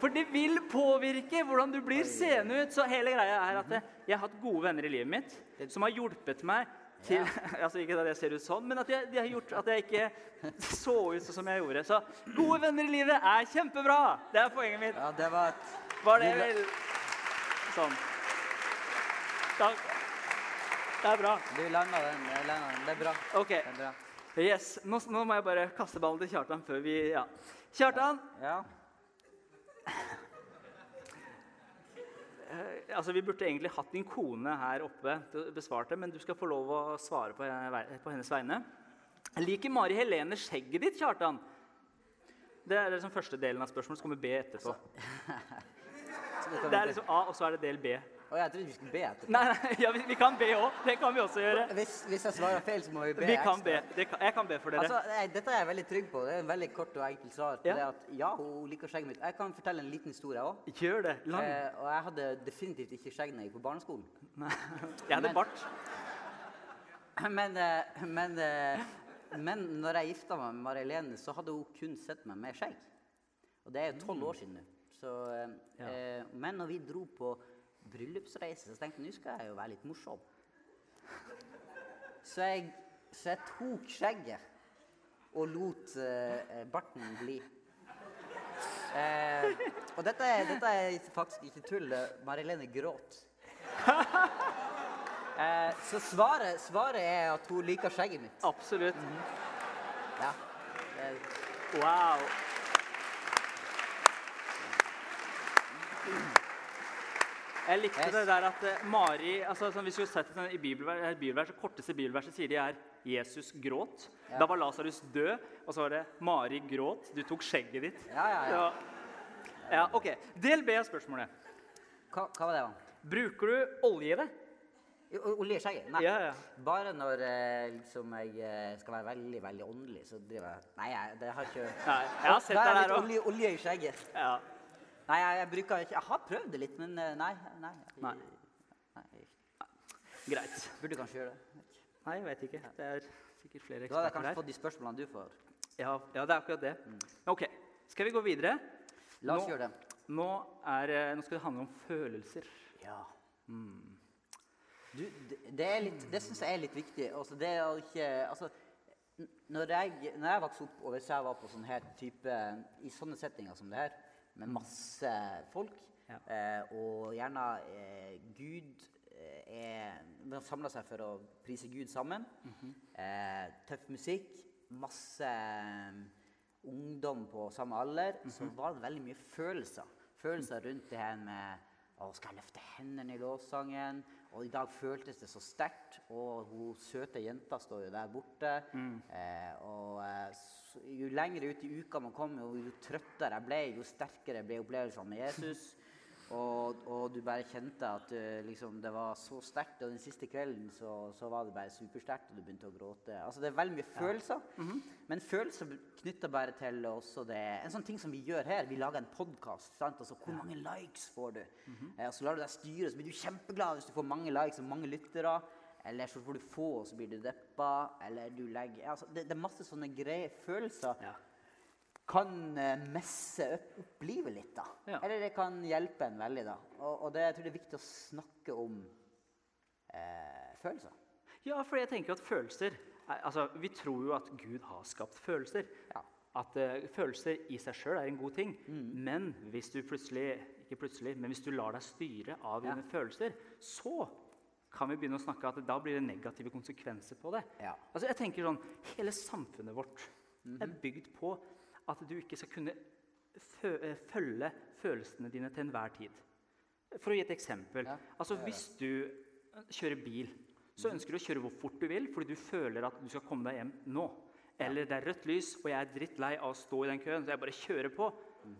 For det vil påvirke hvordan du blir seende ut. Så hele greia er at eh, jeg har hatt gode venner i livet mitt som har hjulpet meg til altså Ikke at jeg ser ut sånn, men at jeg, de har gjort at jeg ikke så ut sånn som jeg gjorde. Så gode venner i livet er kjempebra! Det er poenget mitt. Ja, det var et Var det vel sånn? Takk. Det er bra. Du landa den. jeg den. Det er bra. OK. Det er bra. Yes. Nå, nå må jeg bare kaste ballen til Kjartan før vi Ja. Kjartan, Ja. eh, altså vi burde egentlig hatt din kone her oppe til å besvare det, men du skal få lov å svare på, på hennes vegne. Liker Mari Helene skjegget ditt, Kjartan? Det er liksom første delen av spørsmålet, så kommer B etterpå. Det er liksom A, og så er det del B. Å, jeg trodde vi skulle be etterpå. Nei, nei ja, vi, vi kan be òg. Det kan vi også gjøre. Hvis, hvis jeg svarer feil, så må vi be Vi kan be. ekstra. Det kan, jeg kan be for dere. Altså, jeg, dette er jeg veldig trygg på. Det er en veldig kort og enkelt svar. Ja. det at ja, hun liker skjegget mitt. Jeg kan fortelle en liten historie òg. Gjør det. Lang. Eh, og jeg hadde definitivt ikke skjegg da jeg gikk på barneskolen. Jeg hadde men- bart. Men, eh, men, eh, men når jeg gifta meg med Mari Helene, så hadde hun kun sett meg med skjegg. Og det er jo tolv år siden nå. Så, eh, Mm. Ja. eh, men når vi dro på bryllupsreise, så tenkte jeg nå skal jeg jo være litt morsom. Så jeg, så jeg tok skjegget og lot eh, eh, barten bli. Eh, og dette er, dette er faktisk ikke tull. Marilene gråt. Eh, så svaret, svaret er at hun liker skjegget mitt. Absolutt. Ja. Eh, Wow. Jeg likte Yes. det der at eh, Mari altså, sånn, Hvis vi har sett det sånn, i bibelvers, eh, bibelvers, korteste bibelverset sier de er 'Jesus gråt'. Ja. Da var Lasarus død, og så var det 'Mari gråt'. Du tok skjegget ditt. Ja, ja, ja. ja, ok. Del B av spørsmålet. hva, hva var det? da? Bruker du olje i det? Olje i skjegget? Nei. Ja, ja. Bare når eh, liksom, jeg skal være veldig veldig åndelig, så driver jeg Nei, jeg, det har ikke Nei, jeg har sett det der litt òg. olje, olje i skjegget. Ja. Nei, jeg, jeg bruker ikke Jeg har prøvd det litt, men nei, nei. nei, Nei. nei Greit. burde kanskje gjøre det. Nei, jeg vet ikke. Det er sikkert flere Da hadde jeg eksperter kanskje fått de spørsmålene du får. Ja, ja, det er akkurat det. Ok, skal vi gå videre? La oss Nå- gjøre det. Nå, er, eh, nå skal det handle om følelser. Ja. Du, det, det, er litt, det syns jeg er litt viktig. Altså, det å ikke altså, når, jeg, når jeg vokste opp, og hvis jeg var på sånn her type I sånne settinger som det her, med masse folk, Ja. eh, og gjerne eh, Gud eh, er samler seg for å prise Gud sammen. eh, tøff musikk, masse eh, ungdom på samme alder, så var det veldig mye følelser. Følelser rundt det her med å, skal jeg løfte hendene i lovsangen? Og i dag føltes det så sterkt. Og hun søte jenta står jo der borte. Eh, og eh, s- jo lenger ut i uka man kom, jo, jo trøttere jeg ble, jo sterkere ble opplevelsene med Jesus. Og, og du bare kjente at eh, liksom, det var så sterkt. Og den siste kvelden så, så var det bare supersterkt, og du begynte å gråte. Altså Det er veldig mye følelser. Men følelser knytter bare til også det En sånn ting som vi gjør her, vi lager en podkast. Altså, hvor mange likes får du? eh, og så lar du deg styre, så blir du kjempeglad hvis du får mange likes og mange lyttere. Eller så får du få, og så blir du deppa. Eller du legger altså, det, det er masse sånne greie følelser Ja. kan eh, messe opp, opp livet litt, da. Ja. Eller det kan hjelpe en veldig, da. Og, og det, jeg tror det er viktig å snakke om eh, følelser. Ja, for jeg tenker at følelser er- altså, Vi tror jo at Gud har skapt følelser. Ja. At uh, følelser i seg sjøl er en god ting. Men hvis du plutselig ikke plutselig, men hvis du lar deg styre av dine følelser, så kan vi begynne å snakke at da blir det negative konsekvenser på det. Ja. Altså jeg tenker sånn, Hele samfunnet vårt er bygd på at du ikke skal kunne eh, følge følelsene dine til enhver tid. For å gi et eksempel. Ja, altså. Hvis du eh, kjører bil, så ønsker du å kjøre hvor fort du vil fordi du føler at du skal komme deg hjem nå. Eller det er rødt lys, og jeg er drittlei av å stå i den køen, så jeg bare kjører på.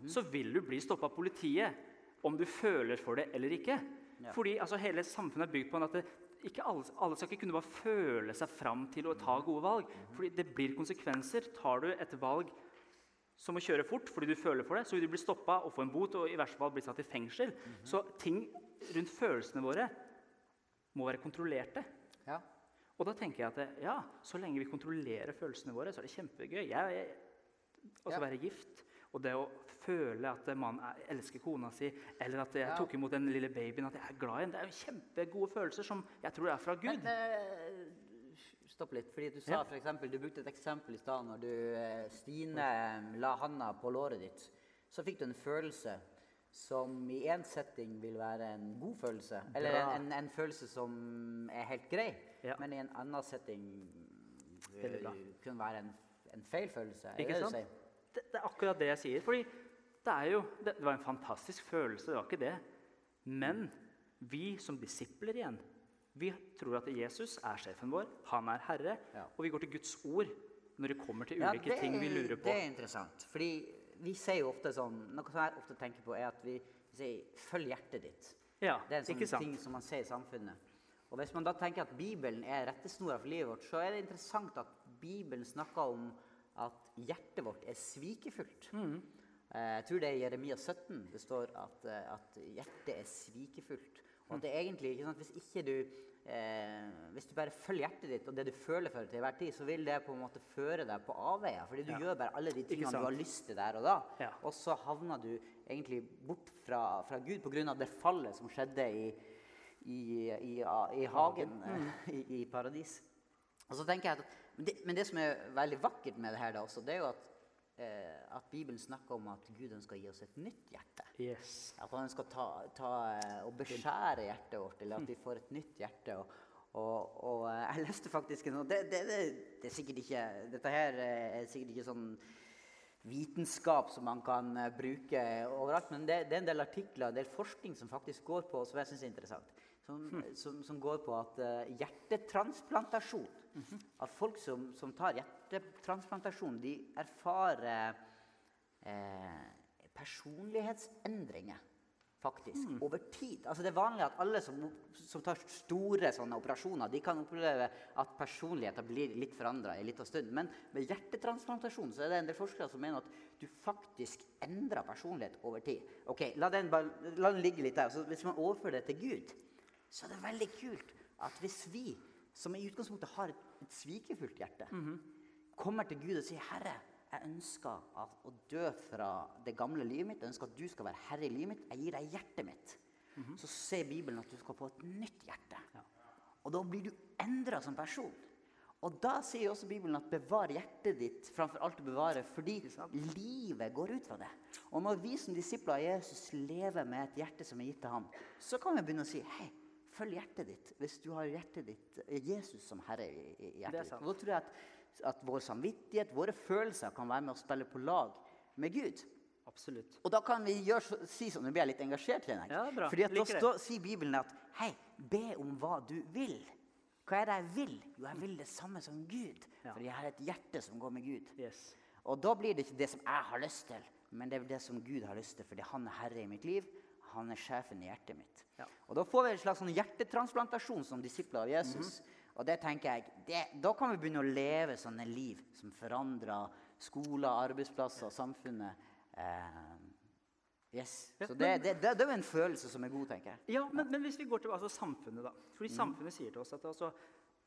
Så vil du bli stoppa av politiet om du føler for det eller ikke. Ja. Fordi altså, hele samfunnet er bygd på at det, ikke alle, alle skal ikke kunne bare føle seg fram til å ta gode valg. Fordi det blir konsekvenser. Tar du et valg som å kjøre fort fordi du føler for det, så vil du bli stoppa og få en bot og i verste fall bli satt i fengsel. Så ting rundt følelsene våre må være kontrollerte. Ja. Og da tenker jeg at ja, så lenge vi kontrollerer følelsene våre, så er det kjempegøy. Jeg, jeg, også Ja. være gift og det å føle at mannen er- elsker kona si, eller at jeg Ja. tok imot den lille babyen, at jeg er glad i henne, det er jo kjempegode følelser som jeg tror er fra Gud. Men, uh, stopp litt. fordi Du sa Ja. for eksempel, du brukte et eksempel i stad når du, eh, Stine la handa på låret ditt. Så fikk du en følelse som i én setting vil være en god følelse. Eller en, en, en følelse som er helt grei. Ja. Men i en annen setting eh, kunne være en, en feil følelse. Ikke sant? sier? Det, det er akkurat det jeg sier. Fordi det er jo Det, det var en fantastisk følelse, det var ikke det. Men vi som disipler igjen, vi tror at Jesus er sjefen vår, han er herre, Ja. og vi går til Guds ord når det kommer til Ja, ulike ting vi er- lurer på. Det er interessant. Fordi vi sier jo ofte sånn Noe som jeg ofte tenker på, er at vi, sier 'følg hjertet ditt'. Ja, Det er en sånn ting som man ser i samfunnet. Og Hvis man da tenker at Bibelen er rettesnora for livet vårt, så er det interessant at Bibelen snakker om at hjertet vårt er svikefullt. Mm. Eh, Jeg tror det er i Jeremia 17 det står at, eh, at hjertet er svikefullt. Og at det er egentlig ikke sant, Hvis ikke du eh, hvis du bare følger hjertet ditt og det du føler for til enhver tid, så vil det på en måte føre deg på avveier. Fordi du Ja. gjør bare alle de tingene du har lyst til der og da. Ja. Og så havner du egentlig bort fra, fra Gud pga. det fallet som skjedde i, i, i, i hagen mm. i, i paradis. Og så tenker jeg at, men det, men det som er veldig vakkert med det her, da også, det er jo at eh, at Bibelen snakker om at Gud ønsker å gi oss et nytt hjerte. Yes. At han ønsker å ta, ta eh, og beskjære hjertet vårt, eller at vi får et nytt hjerte. Og, og, og eh, jeg leste faktisk noe det, det, det, det er sikkert ikke, Dette her eh, er sikkert ikke sånn vitenskap som man kan bruke overalt, men det, det er en del artikler en del forskning som faktisk går på som jeg synes er interessant. Som, som, som går på at uh, hjertetransplantasjon At folk som, som tar hjertetransplantasjon, de erfarer eh, personlighetsendringer faktisk, over tid. Altså Det er vanlig at alle som, som tar store sånne operasjoner, de kan oppleve at personligheten blir litt forandra en liten stund. Men med hjertetransplantasjon så er det en del forskere som mener at du faktisk endrer personlighet over tid. Ok, La den, bare, la den ligge litt der. Så hvis man overfører det til Gud, så er det veldig kult at hvis vi, som i utgangspunktet har et, et svikefullt hjerte, kommer til Gud og sier 'Herre, jeg ønsker at, å dø fra det gamle livet mitt. Jeg ønsker at du skal være herre i livet mitt. Jeg gir deg hjertet mitt. Så sier Bibelen at du skal få et nytt hjerte. Og da blir du endra som person. Og da sier også Bibelen at bevar hjertet ditt framfor alt å bevare, fordi livet går ut fra det. Og når vi som disipler av Jesus lever med et hjerte som er gitt til ham, så kan vi begynne å si hei, følg hjertet ditt hvis du har hjertet ditt, Jesus som herre i, i er hjertet ditt. da tror jeg at, at vår samvittighet, våre følelser, kan være med å spille på lag med Gud. Absolutt. Og da kan vi gjøre, så- si sånn, nå blir jeg litt engasjert, jeg. Ja, bra. Fordi at da står, sier Bibelen at hei, be om hva du vil. Hva er det jeg vil? Jo, jeg vil det samme som Gud. Ja. Fordi jeg har et hjerte som går med Gud. Yes. Og da blir det ikke det som jeg har lyst til, men det er det som Gud har lyst til, fordi han er herre i mitt liv. Han er sjefen i hjertet mitt. Ja. Og da får vi en slags sånn hjertetransplantasjon som disipler av Jesus. Mhm. Og det tenker jeg, det, da kan vi begynne å leve sånne liv som forandrer skoler, arbeidsplasser, samfunnet. Eh, yes. Så det, det, det, det er jo en følelse som er god, tenker jeg. Ja, men, men hvis vi går til altså, samfunnet, da. Fordi samfunnet sier til oss at altså,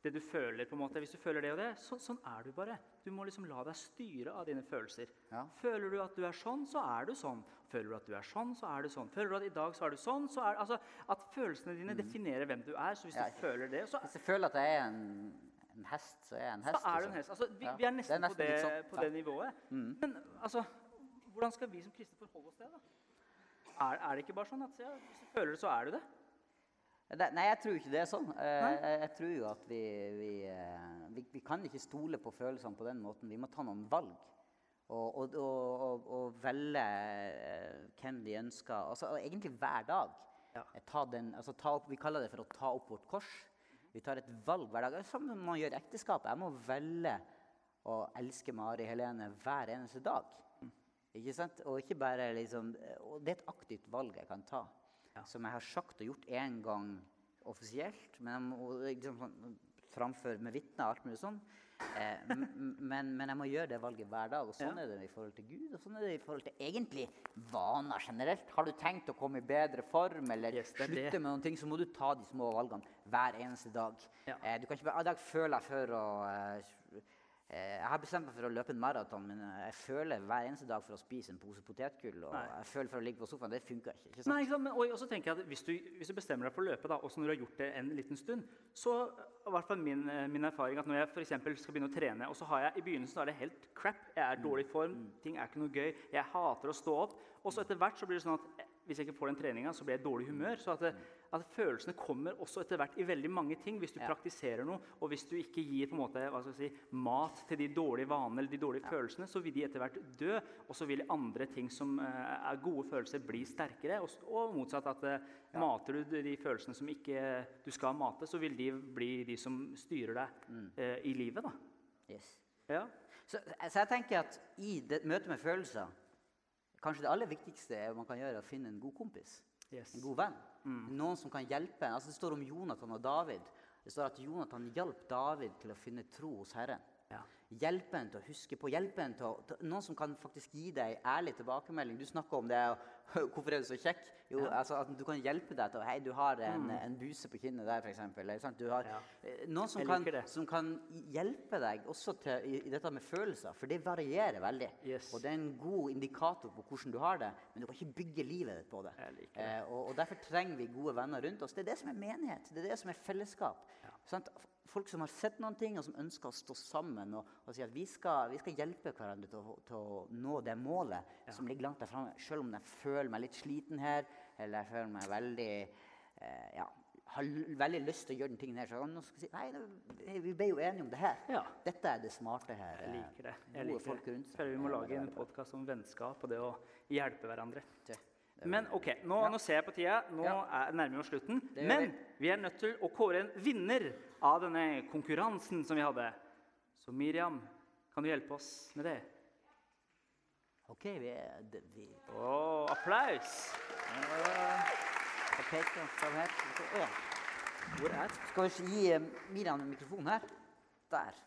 det du føler, på en måte, hvis du føler det og det, så, sånn er du bare. Du må liksom la deg styre av dine følelser. Ja. Føler du at du er sånn, så er du sånn. Føler du at du er sånn, så er du sånn. Føler du at i dag så er du sånn, så er altså At følelsene dine definerer hvem du er. Så hvis Ja. du føler det, så, Hvis jeg føler at jeg er en, en hest, så er jeg en hest. så er du en liksom. hest. Altså, vi, Ja, vi er det er nesten, nesten på, det, sånn, på det nivået. Men altså, hvordan skal vi som kristne forholde oss til det? da? Er, er det ikke bare sånn at ja, hvis du føler det, så er du det? Det, nei, jeg tror ikke det er sånn. Eh, jeg, jeg tror jo at vi, vi, eh, vi, vi kan ikke stole på følelsene på den måten. Vi må ta noen valg. Og, og, og, og, velge eh, hvem vi ønsker. Altså, egentlig hver dag. Ja. Eh, Ta den, altså, ta vi kaller det for å ta opp vårt kors. Vi tar et valg hver dag. Som man gjør i ekteskapet. Jeg må velge å elske Mari Helene hver eneste dag. Ikke sant? Og ikke bare liksom Og det er et aktivt valg jeg kan ta. Som jeg har sagt og gjort én gang offisielt, men jeg må liksom framfor med vitner og alt mulig sånn. Eh, men, men jeg må gjøre det valget hver dag. Og sånn Ja. er det i forhold til Gud, og sånn er det i forhold til egentlig vaner generelt. Har du tenkt å komme i bedre form eller Yes, slutte det. med noen ting, så må du ta de små valgene hver eneste dag. Ja. Eh, du kan ikke bare I dag føler jeg for å eh, Jeg har bestemt meg for å løpe en maraton, men eh, jeg føler hver eneste dag for å spise en pose potetgull. Og Nei. jeg føler for å ligge på sofaen. Det funker ikke. ikke sant? Nei, ikke sant? Men, og, så tenker jeg at hvis du, hvis du bestemmer deg for å løpe, da, også når du har gjort det en liten stund, så i hvert fall min, eh, min erfaring at når jeg for skal begynne å trene, og så har jeg i begynnelsen er det helt crap, jeg er i dårlig form, ting er ikke noe gøy, jeg hater å stå opp, og så etter hvert så blir det sånn at eh, hvis jeg ikke får den treninga, så blir jeg i dårlig humør. Så at, det, at følelsene kommer også etter hvert i veldig mange ting. Hvis du Ja. praktiserer noe, og hvis du ikke gir på en måte, hva skal jeg si, mat til de dårlige vanene eller de dårlige følelsene, så vil de etter hvert dø. Og så vil andre ting som eh, er gode følelser, bli sterkere. Og, og motsatt at ja. mater du de følelsene som ikke du skal mate, så vil de bli de som styrer deg eh, i livet. da. Yes. Ja. Så, så jeg tenker at i det, møte med følelser Kanskje det aller viktigste man kan gjøre, er å finne en god kompis. Yes. En god venn. Noen som kan hjelpe. Altså, det står om Jonathan og David. Det står at Jonathan hjalp David til å finne tro hos Herren. Ja. Hjelpe en til å huske på. hjelpe en til å, Noen som kan faktisk gi deg ærlig tilbakemelding. Du snakker om det. og 'Hvorfor er du så kjekk?' Jo, altså at Du kan hjelpe deg til 'Hei, du har en, en buse på kinnet der', f.eks. Ja. eh, noen som kan, som kan hjelpe deg også til, i, i dette med følelser. For det varierer veldig. Yes. Og det er en god indikator på hvordan du har det. Men du kan ikke bygge livet ditt på det. Det. Eh, og, og Derfor trenger vi gode venner rundt oss. Det er det som er menighet. Det er det som er fellesskap. Sant? Folk som har sett noen ting, og som ønsker å stå sammen og, og si at vi skal, vi skal hjelpe hverandre til å, til å nå det målet som ligger langt der framme. Selv om jeg føler meg litt sliten her, eller jeg føler meg veldig eh, ja, har veldig lyst til å gjøre den tingen her. Så kan noen si nei, vi ble jo enige om det her. Ja. Dette er det smarte her. Jeg eh, liker det. Jeg liker folk rundt seg. Vi må lage en podkast om vennskap og det å hjelpe hverandre. Det- Men ok, nå, Ja. nå ser jeg på tida. Nå Ja. er, nærmer vi oss slutten. Men vi. Vi er nødt til å kåre en vinner av denne konkurransen som vi hadde. Så Miriam, kan du hjelpe oss med det? Ok, vi er det, vi, Oh, applaus! Hvor er Skal vi gi Miriam en mikrofon her? Der.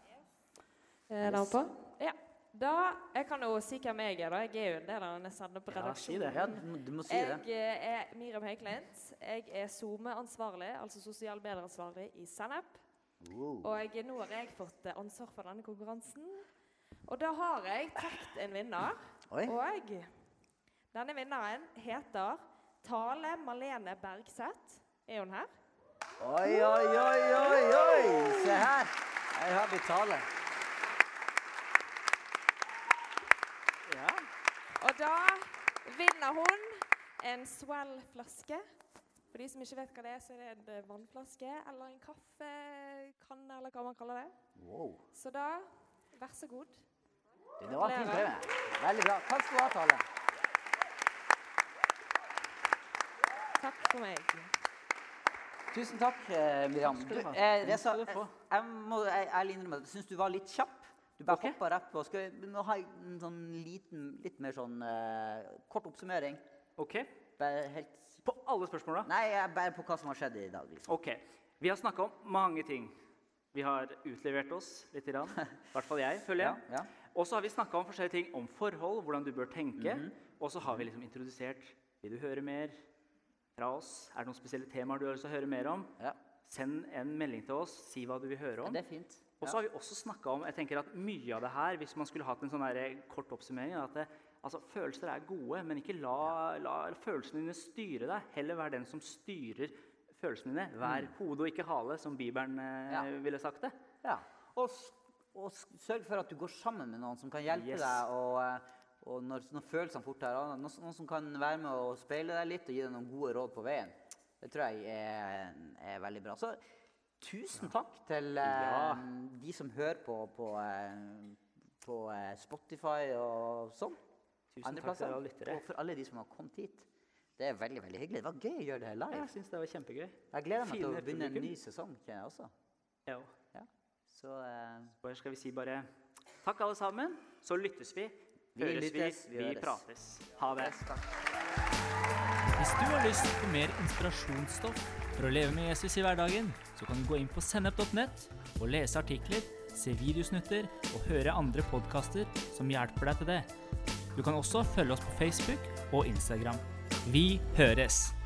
Er den på? Ja. Da, Jeg kan jo si hvem jeg er. da. Jeg er jo en del av denne på redaksjonen. det. Ja, du, må- si det. Jeg eh, er Miriam Høyklint. Jeg er SoMe-ansvarlig, altså sosial medieansvarlig i Sennep. Wow. Og jeg, nå har jeg fått eh, ansvar for denne konkurransen. Og da har jeg trukket en vinner. Oi. Og denne vinneren heter Tale Malene Bergseth. Er hun her? Oi, oi, oi, oi, oi! Se her. Jeg har blitt tale. Ja. Og da vinner hun en Swell-flaske. For de som ikke vet hva det er, så er det en vannflaske eller en kaffekanne, eller hva man kaller det. Wow. Så da, vær så god. Du, Det var fint drevet. Veldig bra. Takk skal du ha, Tale. Takk for meg. Tusen takk, eh, Miriam. Du, jeg, jeg, eh, du få. jeg, jeg må jeg, ærlig innrømme at jeg syns du var litt kjapp. Du bare hopper rett på. Skal vi må ha en sånn liten, litt mer sånn uh, kort oppsummering? Ok. Bare helt På alle spørsmåla? Nei, jeg bare på hva som har skjedd i dag. liksom. Ok. Vi har snakka om mange ting. Vi har utlevert oss litt. I hvert fall jeg, føler jeg. Ja, ja. Og så har vi snakka om forskjellige ting. Om forhold, hvordan du bør tenke. Mhm. Og så har vi liksom introdusert Vil du høre mer fra oss? Er det noen spesielle temaer du har lyst til å høre mer om? Ja. Send en melding til oss. Si hva du vil høre om. det er fint. Og så har vi også snakket om jeg tenker at mye av det her, hvis man skulle hatt en sånn her kort oppsummering er at det, altså, Følelser er gode, men ikke la, la følelsene dine styre deg. Heller vær den som styrer følelsene dine. Vær hode og ikke hale, som Bibelen eh, Mm. Ja. ville sagt det. Ja. Og, og sørg for at du går sammen med noen som kan hjelpe Yes. deg. Og, eh, og når, når følelsene fort er noen, noen som kan være med og speile deg litt og gi deg noen gode råd på veien. Det tror jeg er, er veldig bra. Så tusen takk til eh, Ja. de som hører på på, eh, på eh, Spotify og sånn. Tusen Andre takk til alle lyttere. Og for alle de som har kommet hit. Det er veldig veldig hyggelig. Det var gøy å gjøre det her live. Jeg synes det var kjempegøy. Jeg gleder meg til å begynne publikum. en ny sesong. kjenner jeg også. Òg. Ja. Så eh, Bare skal vi si bare takk, alle sammen. Så lyttes vi. Vi Høres lyttes, vi. vi Vi høres. prates. Ha det. takk. Hvis du har lyst på mer inspirasjonsstoff for å leve med Jesus i hverdagen, så kan du gå inn på sennep.nett og lese artikler, se videosnutter og høre andre podkaster som hjelper deg til det. Du kan også følge oss på Facebook og Instagram. Vi høres!